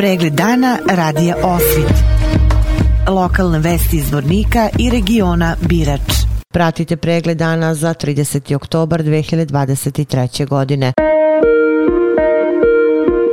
Pregled dana radija Osvit. Lokalne vesti iz Vornika i regiona Birač. Pratite pregled dana za 30. oktobar 2023. godine.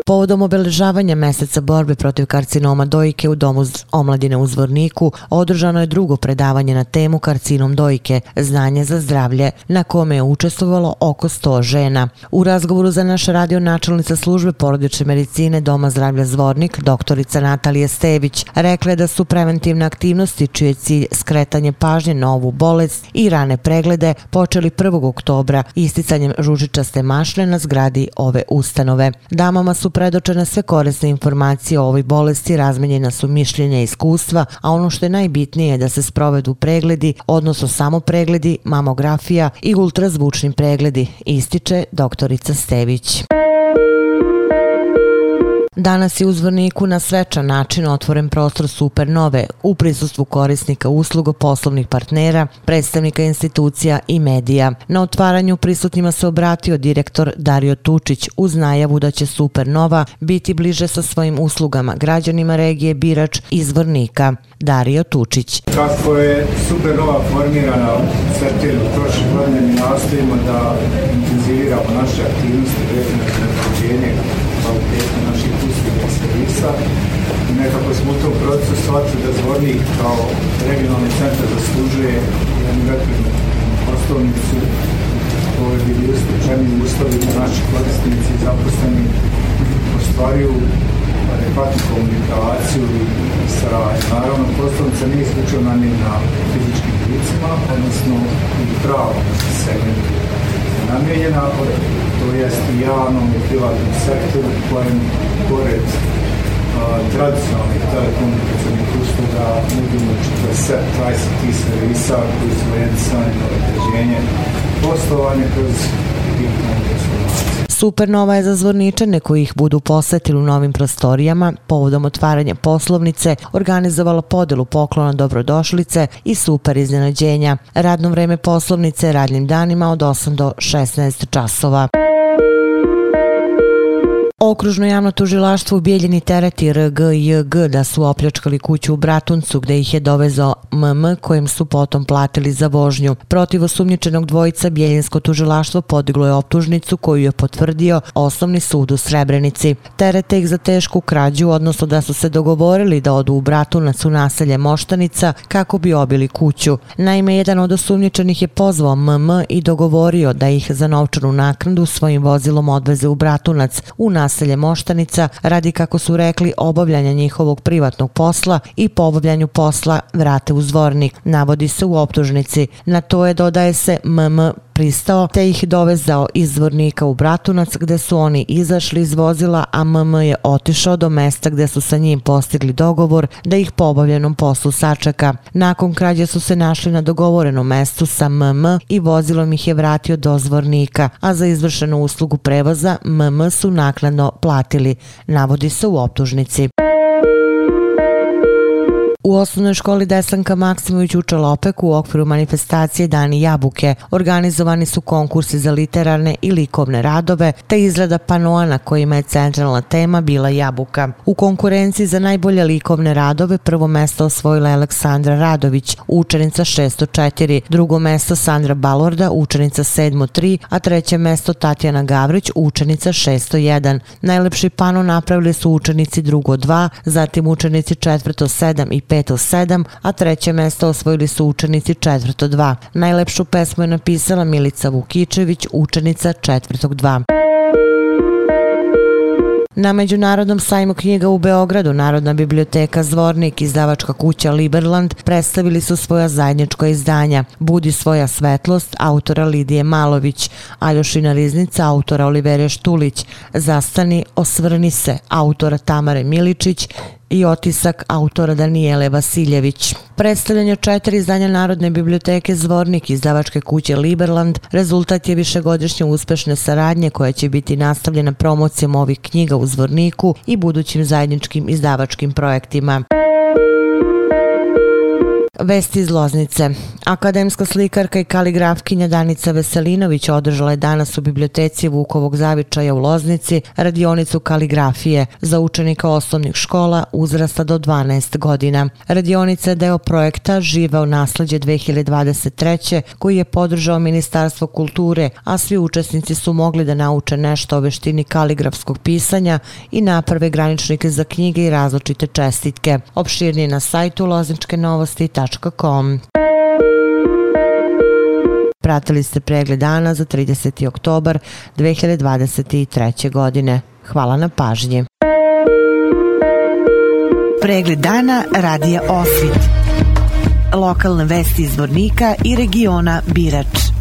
Povodom obeležavanja meseca borbe protiv karcinoma dojke u Domu omladine u Zvorniku održano je drugo predavanje na temu karcinom dojke, znanje za zdravlje, na kome je učestvovalo oko 100 žena. U razgovoru za naš radio načelnica službe porodične medicine Doma zdravlja Zvornik, doktorica Natalija Stević, rekla je da su preventivne aktivnosti čije cilj skretanje pažnje na ovu bolest i rane preglede počeli 1. oktobra isticanjem žužičaste mašle na zgradi ove ustanove. Damama su predočene sve korisne informacije o ovoj bolesti, razmenjena su mišljenja i iskustva, a ono što je najbitnije je da se sprovedu pregledi, odnosno samo pregledi, mamografija i ultrazvučni pregledi, ističe doktorica Stević. Danas je u Zvorniku na svečan način otvoren prostor Supernove u prisustvu korisnika usluga poslovnih partnera, predstavnika institucija i medija. Na otvaranju prisutnjima se obratio direktor Dario Tučić uz najavu da će Supernova biti bliže sa svojim uslugama građanima regije Birač i Zvornika. Dario Tučić. Kako je Supernova formirana u Srtiru prošle godine, mi nastojimo da intenziviramo naše aktivnosti vezane za kvaliteta naših usluga i servisa. I nekako smo u tom procesu shvatili da Zvornik kao regionalni centar zaslužuje jednu rekordnu poslovnicu koje bi bili slučajni uslovi da naši korisnici i zaposleni ostvaruju adekvatnu komunikaciju i saradnju. Naravno, poslovnica nije isključivo namjena fizičkim licima, odnosno i pravo segmentu namijenjena, to jest i javnom i privatnom sektoru kojem pored tradicionalnih telekomunikacijalnih usluga nudimo 40 tih servisa koji su jedinstvenje na određenje poslovanje kroz digitalnu transformaciju. Supernova je za zvorničane koji ih budu posetili u novim prostorijama povodom otvaranja poslovnice organizovala podelu poklona dobrodošlice i super iznenađenja. Radno vreme poslovnice radnim danima od 8 do 16 časova. Okružno javno tužilaštvo u Bijeljini tereti RGJG da su opljačkali kuću u Bratuncu gde ih je dovezao MM kojim su potom platili za vožnju. Protiv osumnjičenog dvojica Bijeljinsko tužilaštvo podiglo je optužnicu koju je potvrdio osnovni sud u Srebrenici. Terete ih za tešku krađu, odnosno da su se dogovorili da odu u Bratunac u naselje Moštanica kako bi obili kuću. Naime, jedan od osumnjičenih je pozvao MM i dogovorio da ih za novčanu naknadu svojim vozilom odveze u Bratunac u nas naselje Moštanica radi kako su rekli obavljanja njihovog privatnog posla i po obavljanju posla vrate u zvornik, navodi se u optužnici. Na to je dodaje se MM pristao te ih dovezao iz zvornika u Bratunac gde su oni izašli iz vozila, a MM je otišao do mesta gde su sa njim postigli dogovor da ih po obavljenom poslu sačeka. Nakon krađe su se našli na dogovorenom mestu sa MM i vozilom ih je vratio do zvornika, a za izvršenu uslugu prevoza MM su nakladno platili, navodi se u optužnici. U osnovnoj školi Desanka Maksimović u Čalopeku u okviru manifestacije Dani Jabuke organizovani su konkursi za literarne i likovne radove te izrada panoa na kojima je centralna tema bila Jabuka. U konkurenciji za najbolje likovne radove prvo mesto osvojila je Aleksandra Radović, učenica 604, drugo mesto Sandra Balorda, učenica 703, a treće mesto Tatjana Gavrić, učenica 601. Najlepši pano napravili su učenici drugo 2, zatim učenici četvrto 7 i 5 peto sedam, a treće mesto osvojili su učenici četvrto dva. Najlepšu pesmu je napisala Milica Vukičević, učenica četvrtog dva. Na Međunarodnom sajmu knjiga u Beogradu Narodna biblioteka Zvornik i izdavačka kuća Liberland predstavili su svoja zajednička izdanja Budi svoja svetlost autora Lidije Malović, Aljošina Riznica autora Olivere Štulić, Zastani, osvrni se autora Tamare Miličić i otisak autora Danijele Vasiljević. Predstavljanje četiri izdanja Narodne biblioteke Zvornik izdavačke kuće Liberland rezultat je višegodišnje uspešne saradnje koja će biti nastavljena promocijom ovih knjiga u Zvorniku i budućim zajedničkim izdavačkim projektima. Vesti iz Loznice. Akademska slikarka i kaligrafkinja Danica Veselinović održala je danas u biblioteci Vukovog zavičaja u Loznici radionicu kaligrafije za učenika osnovnih škola uzrasta do 12 godina. Radionica je deo projekta Živeo nasledđe 2023. koji je podržao Ministarstvo kulture, a svi učesnici su mogli da nauče nešto o veštini kaligrafskog pisanja i naprave graničnike za knjige i različite čestitke. Opširnije na sajtu lozničke novosti.com. Pratili ste pregled dana za 30. oktobar 2023. godine. Hvala na pažnji. Pregled dana radija Osvit. Lokalne vesti iz Vornika i regiona Birač.